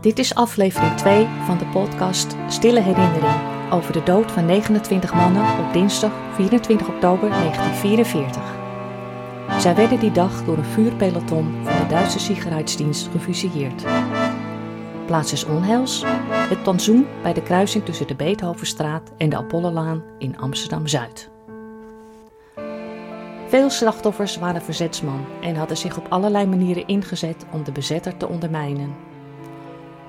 Dit is aflevering 2 van de podcast Stille Herinnering over de dood van 29 mannen op dinsdag 24 oktober 1944. Zij werden die dag door een vuurpeloton van de Duitse Sicherheidsdienst gefusilleerd. Plaats is onheils, het plantsoen bij de kruising tussen de Beethovenstraat en de Apollolaan in Amsterdam-Zuid. Veel slachtoffers waren verzetsman en hadden zich op allerlei manieren ingezet om de bezetter te ondermijnen.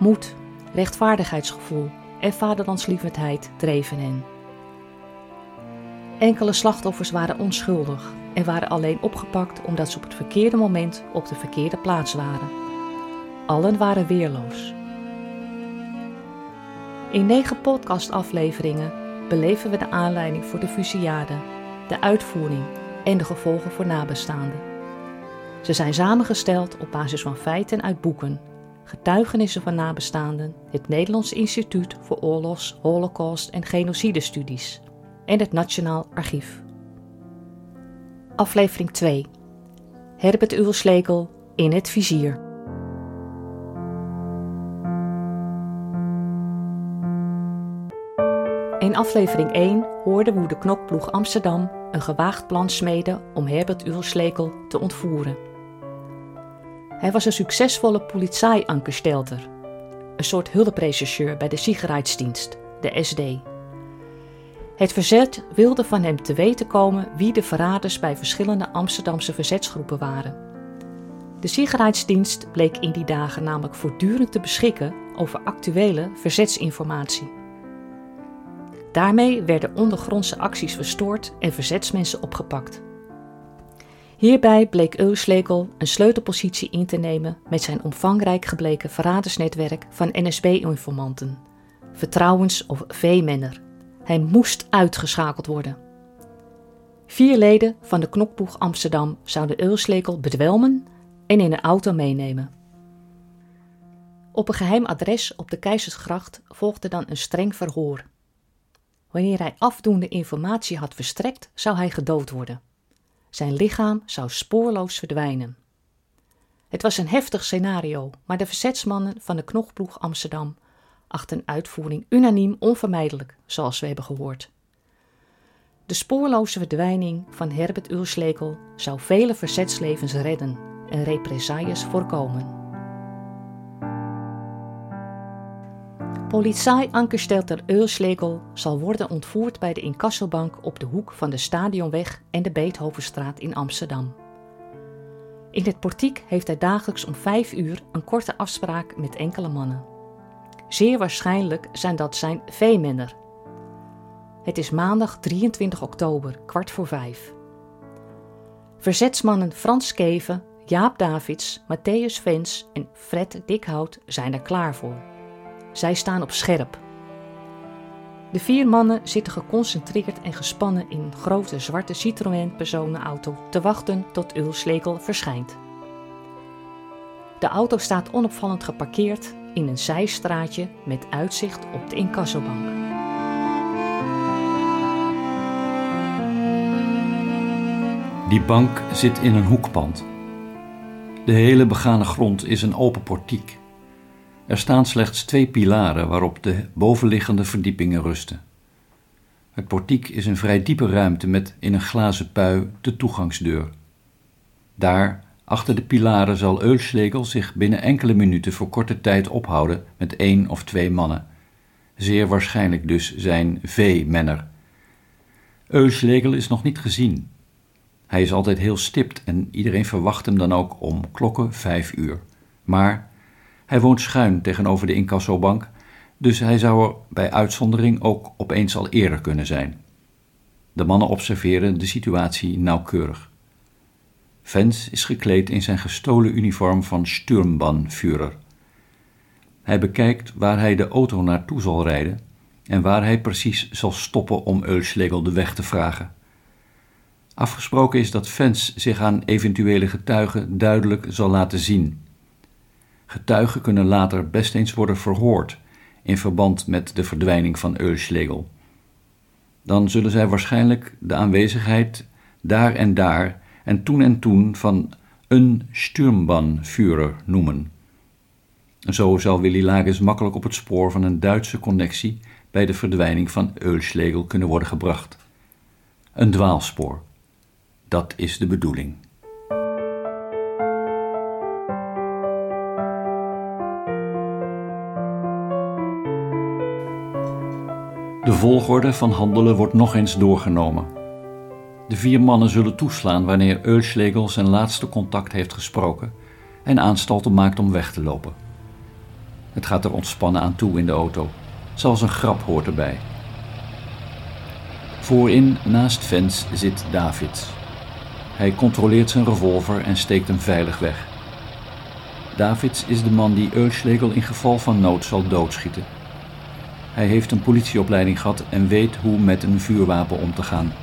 Moed, rechtvaardigheidsgevoel en vaderlandslievendheid dreven hen. Enkele slachtoffers waren onschuldig en waren alleen opgepakt omdat ze op het verkeerde moment op de verkeerde plaats waren. Allen waren weerloos. In negen podcastafleveringen beleven we de aanleiding voor de fusillade, de uitvoering en de gevolgen voor nabestaanden. Ze zijn samengesteld op basis van feiten uit boeken, getuigenissen van nabestaanden, het Nederlands Instituut voor Oorlogs, Holocaust en Genocidestudies en het Nationaal Archief. Aflevering 2 Herbert Ulslegel in het vizier. In aflevering 1 hoorden we hoe de knokploeg Amsterdam een gewaagd plan smeden om Herbert Ulslekel te ontvoeren. Hij was een succesvolle politieankerstelter, een soort hulprechercheur bij de Sicherheidsdienst, de SD. Het verzet wilde van hem te weten komen wie de verraders bij verschillende Amsterdamse verzetsgroepen waren. De Sicherheidsdienst bleek in die dagen namelijk voortdurend te beschikken over actuele verzetsinformatie. Daarmee werden ondergrondse acties verstoord en verzetsmensen opgepakt. Hierbij bleek Euslekel een sleutelpositie in te nemen met zijn omvangrijk gebleken verradersnetwerk van NSB-informanten, vertrouwens- of veemenner. Hij moest uitgeschakeld worden. Vier leden van de knokploeg Amsterdam zouden Euslekel bedwelmen en in een auto meenemen. Op een geheim adres op de Keizersgracht volgde dan een streng verhoor. Wanneer hij afdoende informatie had verstrekt, zou hij gedood worden. Zijn lichaam zou spoorloos verdwijnen. Het was een heftig scenario, maar de verzetsmannen van de knokploeg Amsterdam achten uitvoering unaniem onvermijdelijk, zoals we hebben gehoord. De spoorloze verdwijning van Herbert Ulslekel zou vele verzetslevens redden en represailles voorkomen. Politie-ankerstelter Eulslegel zal worden ontvoerd bij de incassobank op de hoek van de Stadionweg en de Beethovenstraat in Amsterdam. In het portiek heeft hij dagelijks om vijf uur een korte afspraak met enkele mannen. Zeer waarschijnlijk zijn dat zijn veemenner. Het is maandag 23 oktober, kwart voor vijf. Verzetsmannen Frans Keven, Jaap Davids, Matthäus Vens en Fred Dikhout zijn er klaar voor. Zij staan op scherp. De vier mannen zitten geconcentreerd en gespannen in een grote zwarte Citroën personenauto te wachten tot Ulslekel verschijnt. De auto staat onopvallend geparkeerd in een zijstraatje met uitzicht op de incassobank. Die bank zit in een hoekpand. De hele begane grond is een open portiek. Er staan slechts twee pilaren waarop de bovenliggende verdiepingen rusten. Het portiek is een vrij diepe ruimte met in een glazen pui de toegangsdeur. Daar, achter de pilaren, zal Eulslegel zich binnen enkele minuten voor korte tijd ophouden met één of twee mannen. Zeer waarschijnlijk dus zijn veemenner. Eulslegel is nog niet gezien. Hij is altijd heel stipt en iedereen verwacht hem dan ook om klokken vijf uur. Maar hij woont schuin tegenover de incassobank, dus hij zou er bij uitzondering ook opeens al eerder kunnen zijn. De mannen observeren de situatie nauwkeurig. Vens is gekleed in zijn gestolen uniform van Sturmbannführer. Hij bekijkt waar hij de auto naartoe zal rijden en waar hij precies zal stoppen om Eulslegel de weg te vragen. Afgesproken is dat Vens zich aan eventuele getuigen duidelijk zal laten zien Getuigen kunnen later best eens worden verhoord in verband met de verdwijning van Eulslegel. Dan zullen zij waarschijnlijk de aanwezigheid daar en daar en toen en toen van een Sturmbannführer noemen. En zo zou Willy Lagers makkelijk op het spoor van een Duitse connectie bij de verdwijning van Eulschlegel kunnen worden gebracht. Een dwaalspoor. Dat is de bedoeling. Volgorde van handelen wordt nog eens doorgenomen. De vier mannen zullen toeslaan wanneer Eulschlegel zijn laatste contact heeft gesproken en aanstalten maakt om weg te lopen. Het gaat er ontspannen aan toe in de auto. Zelfs een grap hoort erbij. Voorin, naast Vens, zit David. Hij controleert zijn revolver en steekt hem veilig weg. Davids is de man die Eulschlegel in geval van nood zal doodschieten. Hij heeft een politieopleiding gehad en weet hoe met een vuurwapen om te gaan.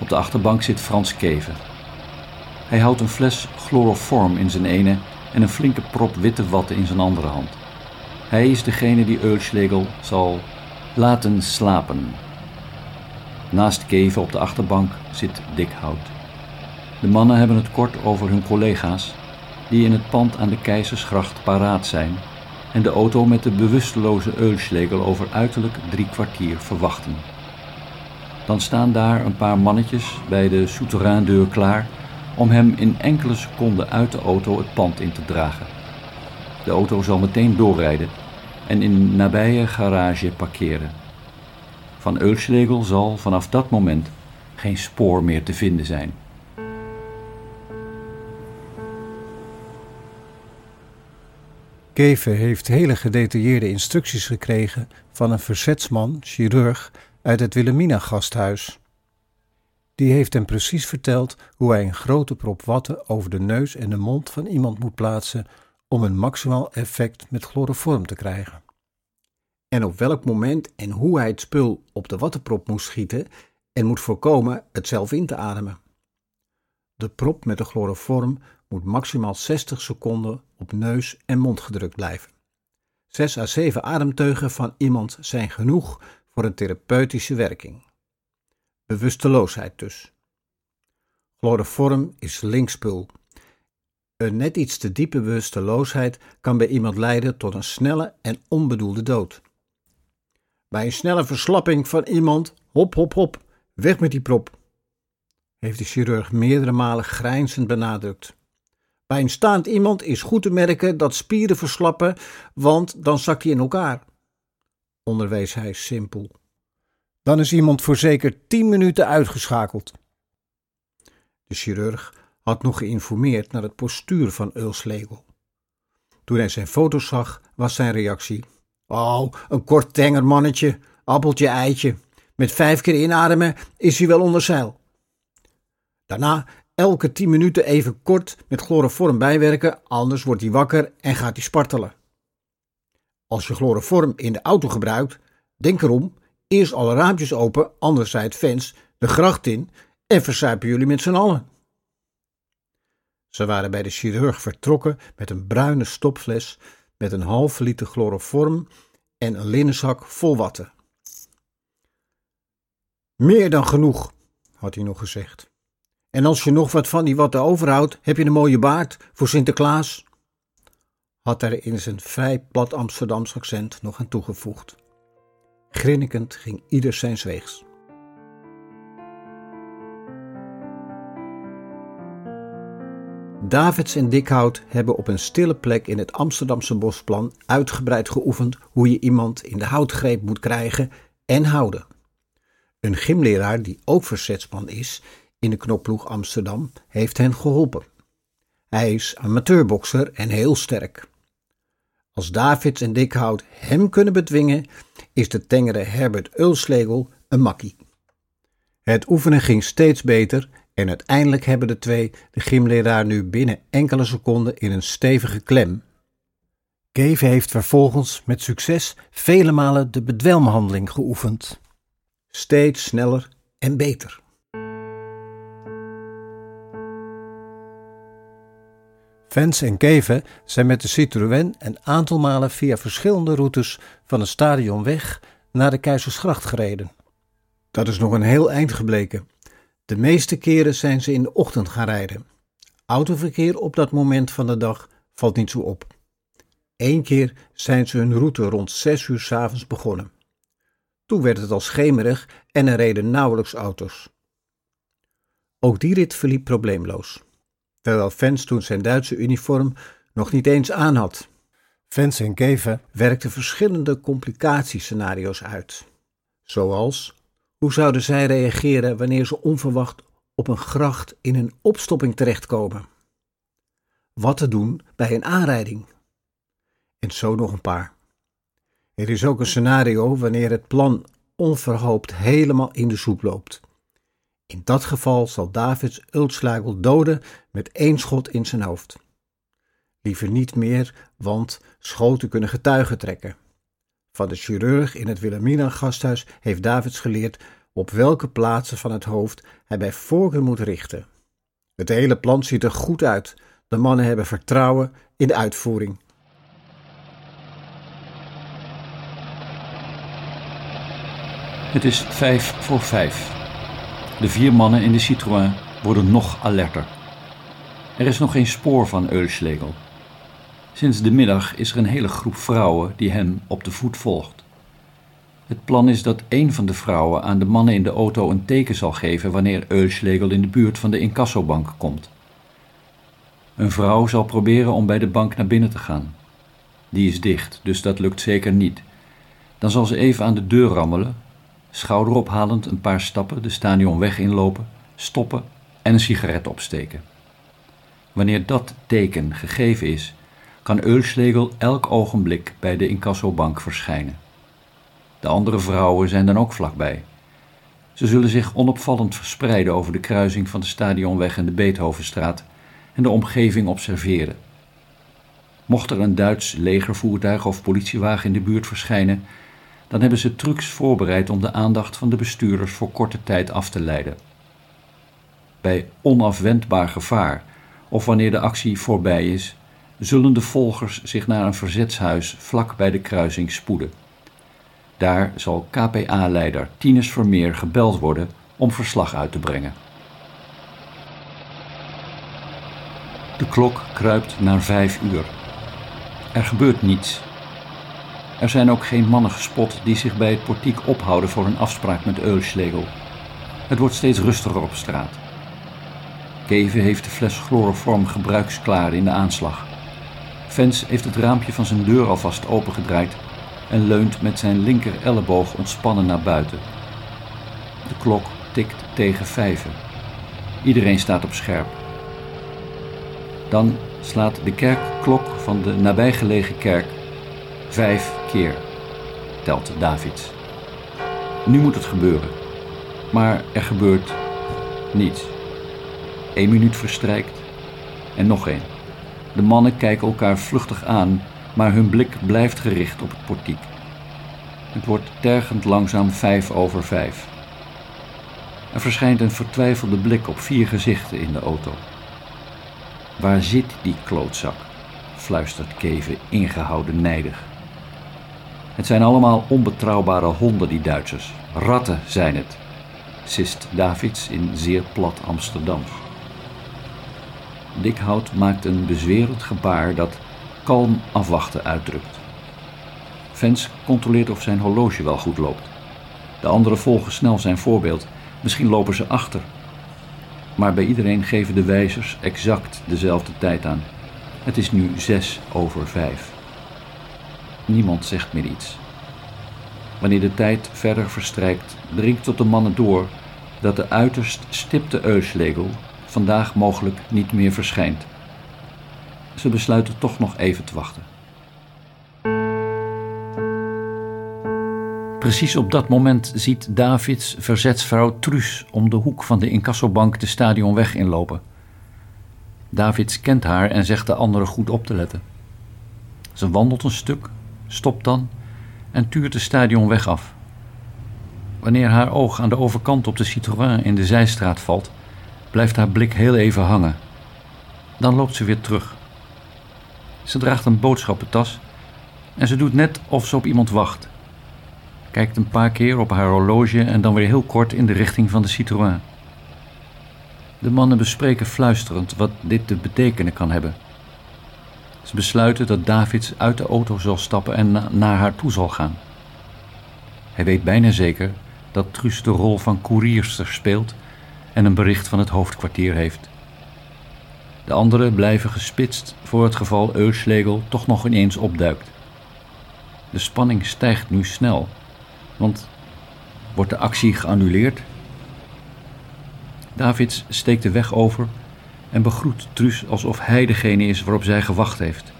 Op de achterbank zit Frans Keven. Hij houdt een fles chloroform in zijn ene en een flinke prop witte watten in zijn andere hand. Hij is degene die Eulschlegel zal laten slapen. Naast Keven op de achterbank zit Dikhout. De mannen hebben het kort over hun collega's die in het pand aan de Keizersgracht paraat zijn en de auto met de bewusteloze Eulschlegel over uiterlijk drie kwartier verwachten. Dan staan daar een paar mannetjes bij de souterraindeur klaar om hem in enkele seconden uit de auto het pand in te dragen. De auto zal meteen doorrijden en in een nabije garage parkeren. Van Eulschlegel zal vanaf dat moment geen spoor meer te vinden zijn. Keven heeft hele gedetailleerde instructies gekregen van een verzetsman, chirurg, uit het Wilhelmina-gasthuis. Die heeft hem precies verteld hoe hij een grote prop watten over de neus en de mond van iemand moet plaatsen om een maximaal effect met chloroform te krijgen. En op welk moment en hoe hij het spul op de wattenprop moet schieten en moet voorkomen het zelf in te ademen. De prop met de chloroform moet maximaal 60 seconden op neus en mond gedrukt blijven. 6 à 7 ademteugen van iemand zijn genoeg voor een therapeutische werking. Bewusteloosheid dus. Chloroform is linkspul. Een net iets te diepe bewusteloosheid kan bij iemand leiden tot een snelle en onbedoelde dood. Bij een snelle verslapping van iemand, hop, hop, hop, weg met die prop, heeft de chirurg meerdere malen grijnzend benadrukt. Bij een staand iemand is goed te merken dat spieren verslappen, want dan zakt hij in elkaar, onderwees hij simpel. Dan is iemand voor zeker tien minuten uitgeschakeld. De chirurg had nog geïnformeerd naar het postuur van Ulslegel. Toen hij zijn foto's zag, was zijn reactie: Oh, een kort tenger mannetje, appeltje eitje. Met vijf keer inademen is hij wel onder zeil. Daarna elke tien minuten even kort met chloroform bijwerken, anders wordt hij wakker en gaat hij spartelen. Als je chloroform in de auto gebruikt, denk erom, eerst alle raampjes open, anders zijn het fans de gracht in en versuipen jullie met z'n allen. Ze waren bij de chirurg vertrokken met een bruine stopfles met een halve liter chloroform en een linnenzak vol watten. Meer dan genoeg, had hij nog gezegd. En als je nog wat van die watten overhoudt, heb je een mooie baard voor Sinterklaas. Had hij in zijn vrij plat Amsterdams accent nog aan toegevoegd. Grinnikend ging ieder zijn weegs. Davids en Dikhout hebben op een stille plek in het Amsterdamse bosplan uitgebreid geoefend hoe je iemand in de houtgreep moet krijgen en houden. Een gymleraar die ook verzetsman is in de knopploeg Amsterdam heeft hen geholpen. Hij is amateurbokser en heel sterk. Als Davids en Dikhout hem kunnen bedwingen, is de tengere Herbert Ulslegel een makkie. Het oefenen ging steeds beter en uiteindelijk hebben de twee de gymleraar nu binnen enkele seconden in een stevige klem. Keven heeft vervolgens met succes vele malen de bedwelmhandeling geoefend. Steeds sneller en beter. Fans en Keven zijn met de Citroën een aantal malen via verschillende routes van het stadion weg naar de Keizersgracht gereden. Dat is nog een heel eind gebleken. De meeste keren zijn ze in de ochtend gaan rijden. Autoverkeer op dat moment van de dag valt niet zo op. Eén keer zijn ze hun route rond zes uur 's avonds begonnen. Toen werd het al schemerig en er reden nauwelijks auto's. Ook die rit verliep probleemloos, terwijl Vens toen zijn Duitse uniform nog niet eens aan had. Vens en Keve werkten verschillende complicatiescenario's uit, zoals hoe zouden zij reageren wanneer ze onverwacht op een gracht in een opstopping terechtkomen? Wat te doen bij een aanrijding? En zo nog een paar. Er is ook een scenario wanneer het plan onverhoopt helemaal in de soep loopt. In dat geval zal Davids Ultslagel doden met één schot in zijn hoofd. Liever niet meer, want schoten kunnen getuigen trekken. Van de chirurg in het Wilhelmina gasthuis heeft Davids geleerd op welke plaatsen van het hoofd hij bij voorkeur moet richten. Het hele plan ziet er goed uit. De mannen hebben vertrouwen in de uitvoering. Het is vijf voor vijf. De vier mannen in de Citroën worden nog alerter. Er is nog geen spoor van Eulschlegel. Sinds de middag is er een hele groep vrouwen die hem op de voet volgt. Het plan is dat een van de vrouwen aan de mannen in de auto een teken zal geven wanneer Eulschlegel in de buurt van de incassobank komt. Een vrouw zal proberen om bij de bank naar binnen te gaan. Die is dicht, dus dat lukt zeker niet. Dan zal ze even aan de deur rammelen, schouderophalend een paar stappen de stadionweg inlopen, stoppen en een sigaret opsteken. Wanneer dat teken gegeven is, kan Eulschlegel elk ogenblik bij de incassobank verschijnen. De andere vrouwen zijn dan ook vlakbij. Ze zullen zich onopvallend verspreiden over de kruising van de Stadionweg en de Beethovenstraat en de omgeving observeren. Mocht er een Duits legervoertuig of politiewagen in de buurt verschijnen, dan hebben ze trucs voorbereid om de aandacht van de bestuurders voor korte tijd af te leiden. Bij onafwendbaar gevaar of wanneer de actie voorbij is, zullen de volgers zich naar een verzetshuis vlak bij de kruising spoeden. Daar zal KPA-leider Tinus Vermeer gebeld worden om verslag uit te brengen. De klok kruipt naar vijf uur. Er gebeurt niets. Er zijn ook geen mannen gespot die zich bij het portiek ophouden voor een afspraak met Eulschlegel. Het wordt steeds rustiger op straat. Keven heeft de fles chloroform gebruiksklaar in de aanslag. Vens heeft het raampje van zijn deur alvast opengedraaid en leunt met zijn linker elleboog ontspannen naar buiten. De klok tikt tegen vijven. Iedereen staat op scherp. Dan slaat de kerkklok van de nabijgelegen kerk vijf keer, telt David. Nu moet het gebeuren. Maar er gebeurt niets. Eén minuut verstrijkt en nog één. De mannen kijken elkaar vluchtig aan maar hun blik blijft gericht op het portiek. Het wordt tergend langzaam vijf over vijf. Er verschijnt een vertwijfelde blik op vier gezichten in de auto. Waar zit die klootzak? fluistert Keven ingehouden nijdig. Het zijn allemaal onbetrouwbare honden, die Duitsers. Ratten zijn het, sist Davids in zeer plat Amsterdam. Dikhout maakt een bezwerend gebaar dat kalm afwachten uitdrukt. Vens controleert of zijn horloge wel goed loopt. De anderen volgen snel zijn voorbeeld. Misschien lopen ze achter. Maar bij iedereen geven de wijzers exact dezelfde tijd aan. Het is nu zes over vijf. Niemand zegt meer iets. Wanneer de tijd verder verstrijkt, dringt tot de mannen door dat de uiterst stipte Euslegel vandaag mogelijk niet meer verschijnt. Ze besluiten toch nog even te wachten. Precies op dat moment ziet Davids verzetsvrouw Truus om de hoek van de incassobank de stadionweg inlopen. Davids kent haar en zegt de anderen goed op te letten. Ze wandelt een stuk, stopt dan en tuurt de stadionweg af. Wanneer haar oog aan de overkant op de Citroën in de zijstraat valt, blijft haar blik heel even hangen. Dan loopt ze weer terug. Ze draagt een boodschappentas en ze doet net of ze op iemand wacht. Kijkt een paar keer op haar horloge en dan weer heel kort in de richting van de Citroën. De mannen bespreken fluisterend wat dit te betekenen kan hebben. Ze besluiten dat Davids uit de auto zal stappen en naar haar toe zal gaan. Hij weet bijna zeker dat Truus de rol van koerierster speelt en een bericht van het hoofdkwartier heeft. De anderen blijven gespitst voor het geval Euslegel toch nog ineens opduikt. De spanning stijgt nu snel, want wordt de actie geannuleerd? Davids steekt de weg over en begroet Truus alsof hij degene is waarop zij gewacht heeft.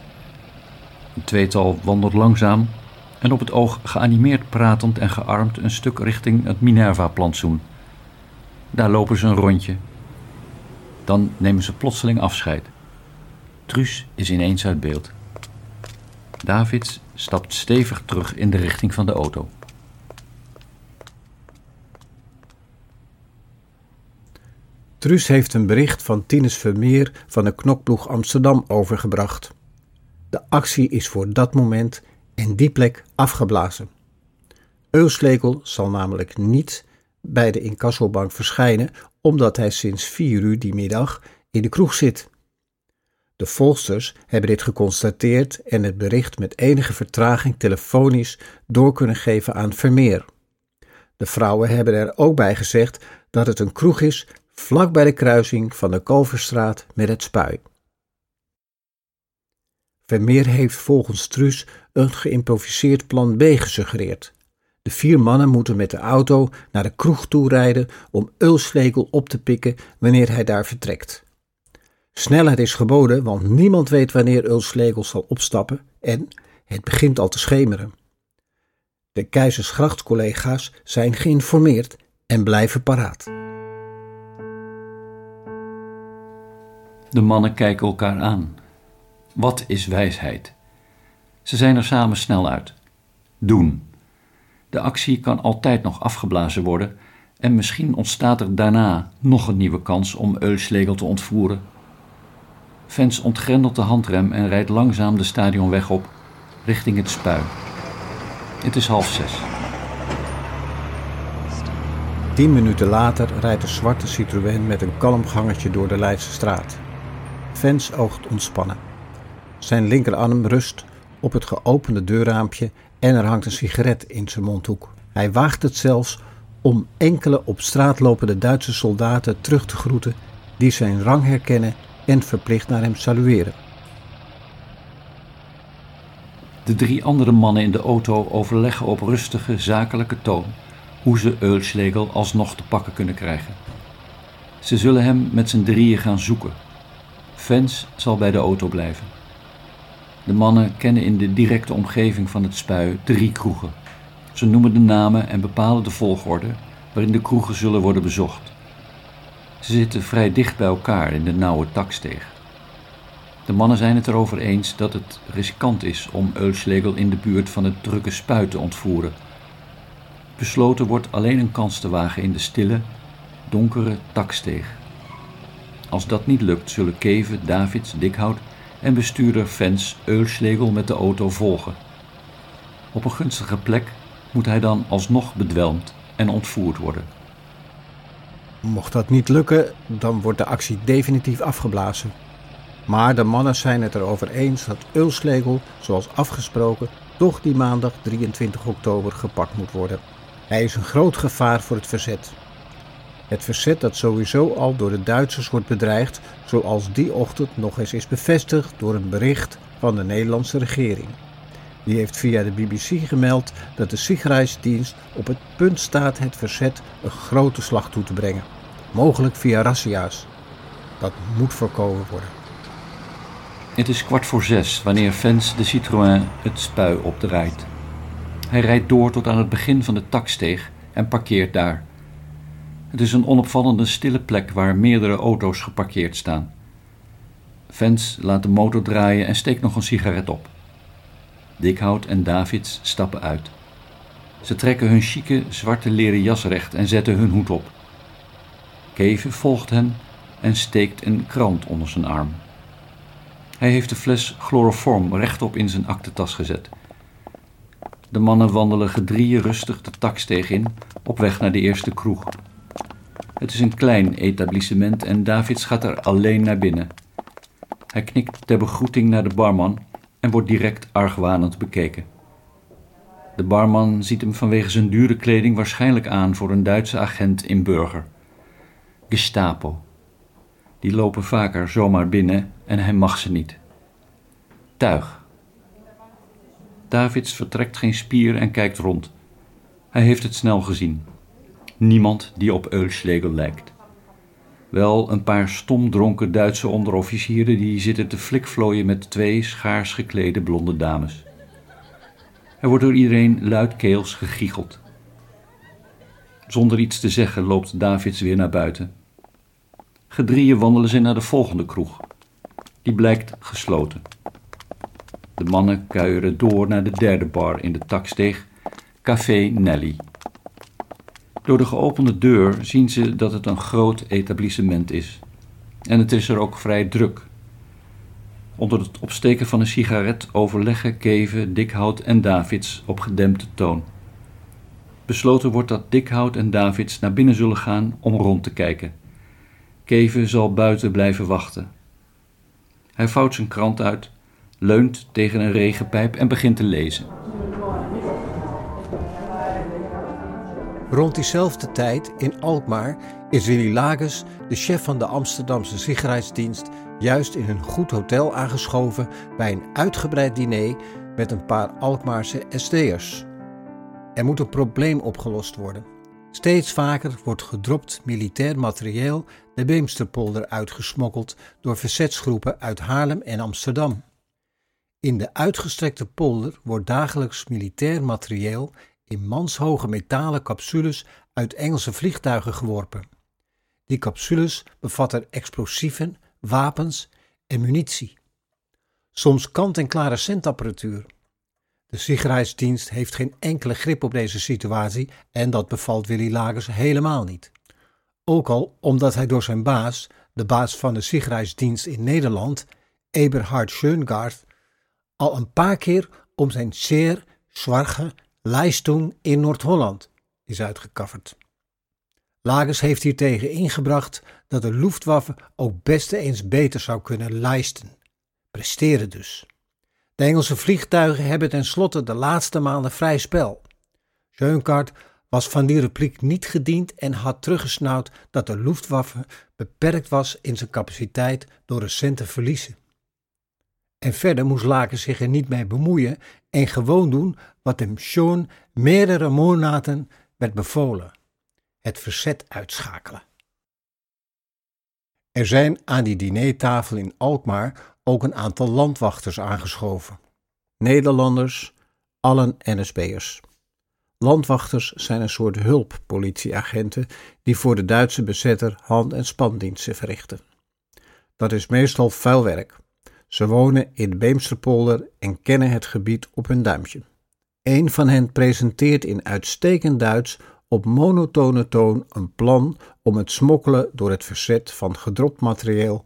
Het tweetal wandelt langzaam en op het oog geanimeerd pratend en gearmd een stuk richting het Minerva-plantsoen. Daar lopen ze een rondje. Dan nemen ze plotseling afscheid. Truus is ineens uit beeld. Davids stapt stevig terug in de richting van de auto. Truus heeft een bericht van Tinus Vermeer van de knokploeg Amsterdam overgebracht. De actie is voor dat moment en die plek afgeblazen. Euslekel zal namelijk niet bij de incassobank verschijnen omdat hij sinds vier uur die middag in de kroeg zit. De volsters hebben dit geconstateerd en het bericht met enige vertraging telefonisch door kunnen geven aan Vermeer. De vrouwen hebben er ook bij gezegd dat het een kroeg is vlak bij de kruising van de Kalverstraat met het Spui. Vermeer heeft volgens Truus een geïmproviseerd plan B gesuggereerd. De vier mannen moeten met de auto naar de kroeg toe rijden om Ulslegel op te pikken wanneer hij daar vertrekt. Snelheid is geboden, want niemand weet wanneer Ulslegel zal opstappen en het begint al te schemeren. De Keizersgracht-collega's zijn geïnformeerd en blijven paraat. De mannen kijken elkaar aan. Wat is wijsheid? Ze zijn er samen snel uit. Doen. De actie kan altijd nog afgeblazen worden en misschien ontstaat er daarna nog een nieuwe kans om Eulslegel te ontvoeren. Vens ontgrendelt de handrem en rijdt langzaam de stadionweg op, richting het spui. Het is half zes. Tien minuten later rijdt de zwarte Citroën met een kalm gangetje door de Leidse straat. Vens oogt ontspannen. Zijn linkerarm rust op het geopende deurraampje en er hangt een sigaret in zijn mondhoek. Hij waagt het zelfs om enkele op straat lopende Duitse soldaten terug te groeten die zijn rang herkennen en verplicht naar hem salueren. De drie andere mannen in de auto overleggen op rustige, zakelijke toon hoe ze Eulslegel alsnog te pakken kunnen krijgen. Ze zullen hem met z'n drieën gaan zoeken. Vens zal bij de auto blijven. De mannen kennen in de directe omgeving van het spui drie kroegen. Ze noemen de namen en bepalen de volgorde waarin de kroegen zullen worden bezocht. Ze zitten vrij dicht bij elkaar in de nauwe taksteeg. De mannen zijn het erover eens dat het riskant is om Eulslegel in de buurt van het drukke spui te ontvoeren. Besloten wordt alleen een kans te wagen in de stille, donkere taksteeg. Als dat niet lukt, zullen Keven, Davids, Dikhout en bestuurder Fens Eulslegel met de auto volgen. Op een gunstige plek moet hij dan alsnog bedwelmd en ontvoerd worden. Mocht dat niet lukken, dan wordt de actie definitief afgeblazen. Maar de mannen zijn het erover eens dat Eulslegel, zoals afgesproken, toch die maandag 23 oktober gepakt moet worden. Hij is een groot gevaar voor het verzet. Het verzet dat sowieso al door de Duitsers wordt bedreigd, zoals die ochtend nog eens is bevestigd door een bericht van de Nederlandse regering. Die heeft via de BBC gemeld dat de Sicherheidsdienst op het punt staat het verzet een grote slag toe te brengen, mogelijk via razzia's. Dat moet voorkomen worden. Het is kwart voor zes wanneer Vens de Citroën het spui opdraait. Hij rijdt door tot aan het begin van de taksteeg en parkeert daar. Het is een onopvallende stille plek waar meerdere auto's geparkeerd staan. Vens laat de motor draaien en steekt nog een sigaret op. Dikhout en Davids stappen uit. Ze trekken hun chique zwarte leren jas recht en zetten hun hoed op. Keven volgt hen en steekt een krant onder zijn arm. Hij heeft de fles chloroform rechtop in zijn aktentas gezet. De mannen wandelen gedrieën rustig de taksteeg in op weg naar de eerste kroeg. Het is een klein etablissement en Davids gaat er alleen naar binnen. Hij knikt ter begroeting naar de barman en wordt direct argwanend bekeken. De barman ziet hem vanwege zijn dure kleding waarschijnlijk aan voor een Duitse agent in burger. Gestapo. Die lopen vaker zomaar binnen en hij mag ze niet. Tuig. Davids vertrekt geen spier en kijkt rond. Hij heeft het snel gezien. Niemand die op Eulschlegel lijkt. Wel een paar stomdronken Duitse onderofficieren die zitten te flikvlooien met twee schaars geklede blonde dames. Er wordt door iedereen luidkeels gegiecheld. Zonder iets te zeggen loopt Davids weer naar buiten. Gedrieën wandelen ze naar de volgende kroeg. Die blijkt gesloten. De mannen kuieren door naar de derde bar in de taksteeg, Café Nelly. Door de geopende deur zien ze dat het een groot etablissement is. En het is er ook vrij druk. Onder het opsteken van een sigaret overleggen Keven, Dikhout en Davids op gedempte toon. Besloten wordt dat Dikhout en Davids naar binnen zullen gaan om rond te kijken. Keven zal buiten blijven wachten. Hij vouwt zijn krant uit, leunt tegen een regenpijp en begint te lezen. Rond diezelfde tijd in Alkmaar is Willy Lagers, de chef van de Amsterdamse Sicherheidsdienst, juist in een goed hotel aangeschoven bij een uitgebreid diner met een paar Alkmaarse SD'ers. Er moet een probleem opgelost worden. Steeds vaker wordt gedropt militair materieel de Beemsterpolder uitgesmokkeld door verzetsgroepen uit Haarlem en Amsterdam. In de uitgestrekte polder wordt dagelijks militair materieel in manshoge metalen capsules uit Engelse vliegtuigen geworpen. Die capsules bevatten explosieven, wapens en munitie. Soms kant-en-klare centapparatuur. De Sicherheidsdienst heeft geen enkele grip op deze situatie en dat bevalt Willy Lagers helemaal niet. Ook al omdat hij door zijn baas, de baas van de Sicherheidsdienst in Nederland, Eberhard Schöngaard, al een paar keer om zijn zeer zwarge Leistung in Noord-Holland is uitgekafferd. Lagers heeft hiertegen ingebracht dat de Luftwaffe ook best eens beter zou kunnen lijsten. Presteren dus. De Engelse vliegtuigen hebben tenslotte de laatste maanden vrij spel. Schönkaart was van die repliek niet gediend en had teruggesnauwd dat de Luftwaffe beperkt was in zijn capaciteit door recente verliezen. En verder moest Laken zich er niet mee bemoeien en gewoon doen wat hem schon meerdere maanden werd bevolen: het verzet uitschakelen. Er zijn aan die dinertafel in Alkmaar ook een aantal landwachters aangeschoven. Nederlanders, allen NSB'ers. Landwachters zijn een soort hulppolitieagenten die voor de Duitse bezetter hand- en spandiensten verrichten. Dat is meestal vuil werk. Ze wonen in de Beemsterpolder en kennen het gebied op hun duimpje. Een van hen presenteert in uitstekend Duits op monotone toon een plan om het smokkelen door het verzet van gedropt materieel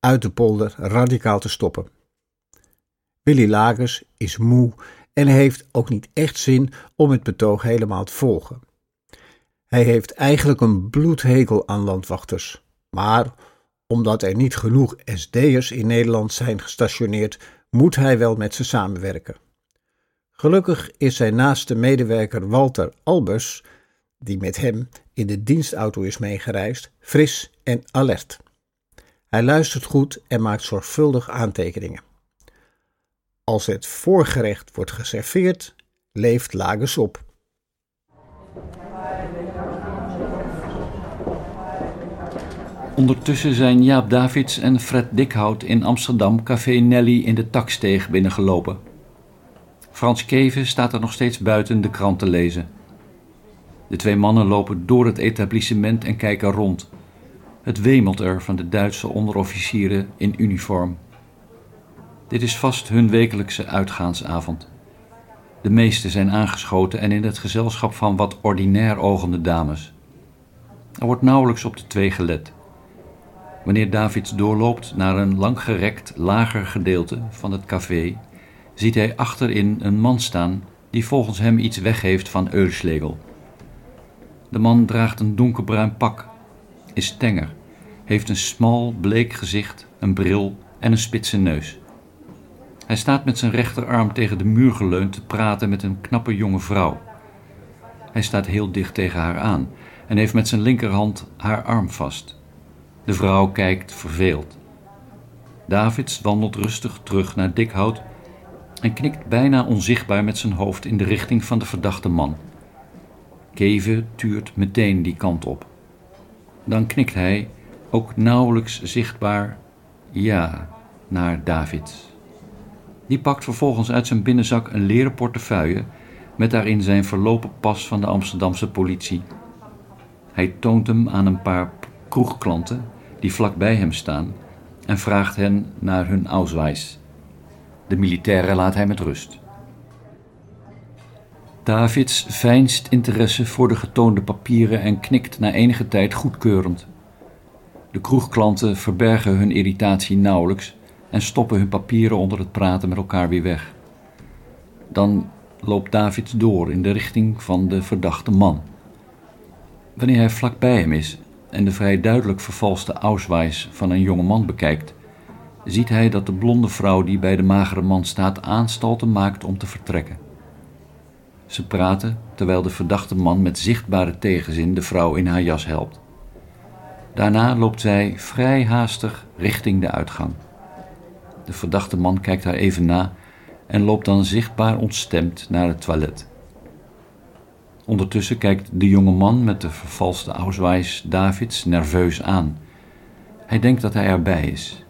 uit de polder radicaal te stoppen. Willy Lagers is moe en heeft ook niet echt zin om het betoog helemaal te volgen. Hij heeft eigenlijk een bloedhekel aan landwachters, maar omdat er niet genoeg SD'ers in Nederland zijn gestationeerd, moet hij wel met ze samenwerken. Gelukkig is zijn naaste medewerker Walter Albers, die met hem in de dienstauto is meegereisd, fris en alert. Hij luistert goed en maakt zorgvuldig aantekeningen. Als het voorgerecht wordt geserveerd, leeft Lagers op. Ondertussen zijn Jaap Davids en Fred Dikhout in Amsterdam Café Nelly in de taksteeg binnengelopen. Frans Keven staat er nog steeds buiten de krant te lezen. De twee mannen lopen door het etablissement en kijken rond. Het wemelt er van de Duitse onderofficieren in uniform. Dit is vast hun wekelijkse uitgaansavond. De meesten zijn aangeschoten en in het gezelschap van wat ordinair ogende dames. Er wordt nauwelijks op de twee gelet. Wanneer Davids doorloopt naar een langgerekt, lager gedeelte van het café, ziet hij achterin een man staan die volgens hem iets weggeeft van Eulschlegel. De man draagt een donkerbruin pak, is tenger, heeft een smal, bleek gezicht, een bril en een spitse neus. Hij staat met zijn rechterarm tegen de muur geleund te praten met een knappe jonge vrouw. Hij staat heel dicht tegen haar aan en heeft met zijn linkerhand haar arm vast. De vrouw kijkt verveeld. Davids wandelt rustig terug naar Dikhout en knikt bijna onzichtbaar met zijn hoofd in de richting van de verdachte man. Keve tuurt meteen die kant op. Dan knikt hij, ook nauwelijks zichtbaar, ja, naar David. Die pakt vervolgens uit zijn binnenzak een leren portefeuille met daarin zijn verlopen pas van de Amsterdamse politie. Hij toont hem aan een paar kroegklanten die vlak bij hem staan en vraagt hen naar hun Ausweis. De militairen laat hij met rust. Davids fijnst interesse voor de getoonde papieren en knikt na enige tijd goedkeurend. De kroegklanten verbergen hun irritatie nauwelijks en stoppen hun papieren onder het praten met elkaar weer weg. Dan loopt David door in de richting van de verdachte man. Wanneer hij vlak bij hem is en de vrij duidelijk vervalste Ausweis van een jonge man bekijkt, ziet hij dat de blonde vrouw die bij de magere man staat aanstalten maakt om te vertrekken. Ze praten terwijl de verdachte man met zichtbare tegenzin de vrouw in haar jas helpt. Daarna loopt zij vrij haastig richting de uitgang. De verdachte man kijkt haar even na en loopt dan zichtbaar ontstemd naar het toilet. Ondertussen kijkt de jonge man met de vervalste Ausweis Davids nerveus aan. Hij denkt dat hij erbij is.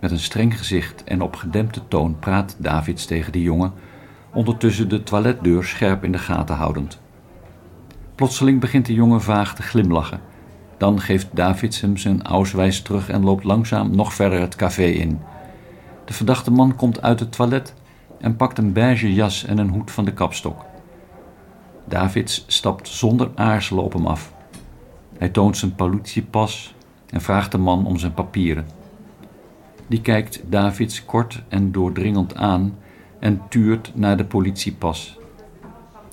Met een streng gezicht en op gedempte toon praat Davids tegen de jongen, ondertussen de toiletdeur scherp in de gaten houdend. Plotseling begint de jongen vaag te glimlachen. Dan geeft Davids hem zijn Ausweis terug en loopt langzaam nog verder het café in. De verdachte man komt uit het toilet en pakt een beige jas en een hoed van de kapstok. Davids stapt zonder aarzelen op hem af. Hij toont zijn politiepas en vraagt de man om zijn papieren. Die kijkt Davids kort en doordringend aan en tuurt naar de politiepas.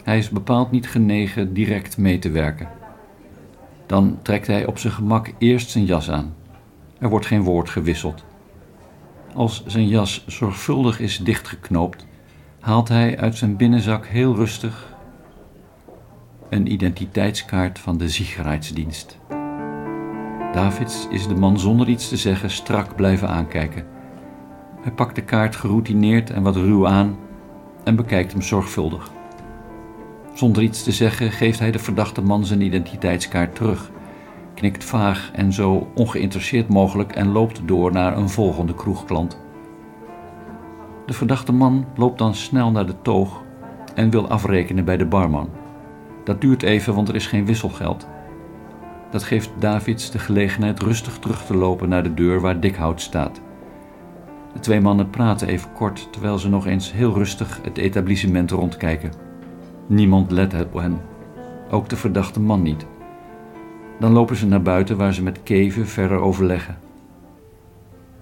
Hij is bepaald niet genegen direct mee te werken. Dan trekt hij op zijn gemak eerst zijn jas aan. Er wordt geen woord gewisseld. Als zijn jas zorgvuldig is dichtgeknoopt, haalt hij uit zijn binnenzak heel rustig een identiteitskaart van de Sicherheidsdienst. Davids is de man zonder iets te zeggen strak blijven aankijken. Hij pakt de kaart geroutineerd en wat ruw aan en bekijkt hem zorgvuldig. Zonder iets te zeggen geeft hij de verdachte man zijn identiteitskaart terug, knikt vaag en zo ongeïnteresseerd mogelijk en loopt door naar een volgende kroegklant. De verdachte man loopt dan snel naar de toog en wil afrekenen bij de barman. Dat duurt even, want er is geen wisselgeld. Dat geeft Davids de gelegenheid rustig terug te lopen naar de deur waar Dikhout staat. De twee mannen praten even kort terwijl ze nog eens heel rustig het etablissement rondkijken. Niemand let op hen, ook de verdachte man niet. Dan lopen ze naar buiten waar ze met Keven verder overleggen.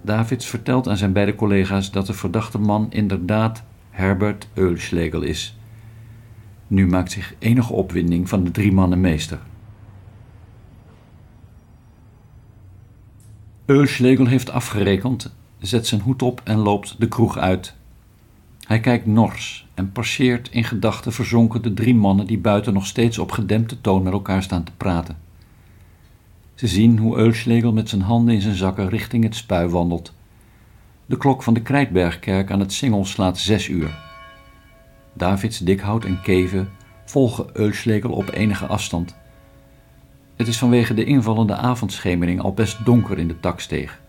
Davids vertelt aan zijn beide collega's dat de verdachte man inderdaad Herbert Eulschlegel is. Nu maakt zich enige opwinding van de drie mannen meester. Eulschlegel heeft afgerekend, zet zijn hoed op en loopt de kroeg uit. Hij kijkt nors en passeert in gedachten verzonken de drie mannen die buiten nog steeds op gedempte toon met elkaar staan te praten. Ze zien hoe Eulschlegel met zijn handen in zijn zakken richting het spui wandelt. De klok van de Krijtbergkerk aan het Singel slaat zes uur. Davids, Dikhout en Keven volgen Eulschlegel op enige afstand. Het is vanwege de invallende avondschemering al best donker in de taksteeg.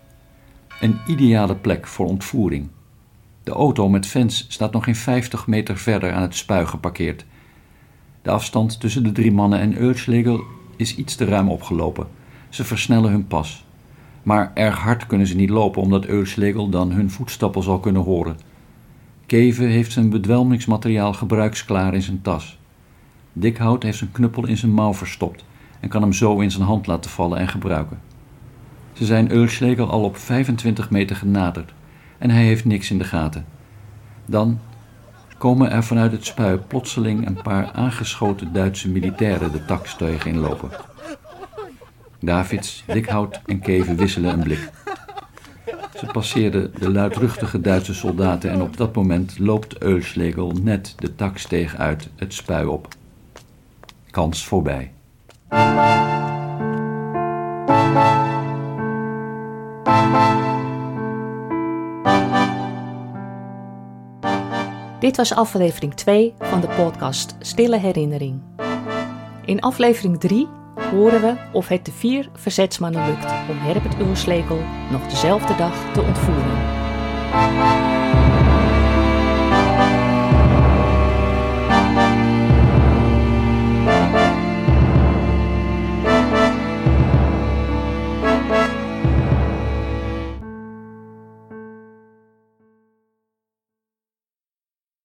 Een ideale plek voor ontvoering. De auto met fans staat nog geen 50 meter verder aan het spui geparkeerd. De afstand tussen de drie mannen en Eulschlegel is iets te ruim opgelopen. Ze versnellen hun pas. Maar erg hard kunnen ze niet lopen omdat Eulschlegel dan hun voetstappen zal kunnen horen. Keven heeft zijn bedwelmingsmateriaal gebruiksklaar in zijn tas. Dikhout heeft zijn knuppel in zijn mouw verstopt en kan hem zo in zijn hand laten vallen en gebruiken. Ze zijn Eulschlegel al op 25 meter genaderd en hij heeft niks in de gaten. Dan komen er vanuit het spui plotseling een paar aangeschoten Duitse militairen de taksteug inlopen. Davids, Dikhout en Keven wisselen een blik. Ze passeerden de luidruchtige Duitse soldaten en op dat moment loopt Eulschlegel net de taksteeg uit het spui op. Kans voorbij. Dit was aflevering 2 van de podcast Stille Herinnering. In aflevering 3 horen we of het de vier verzetsmannen lukt om Herbert Ulslekel nog dezelfde dag te ontvoeren.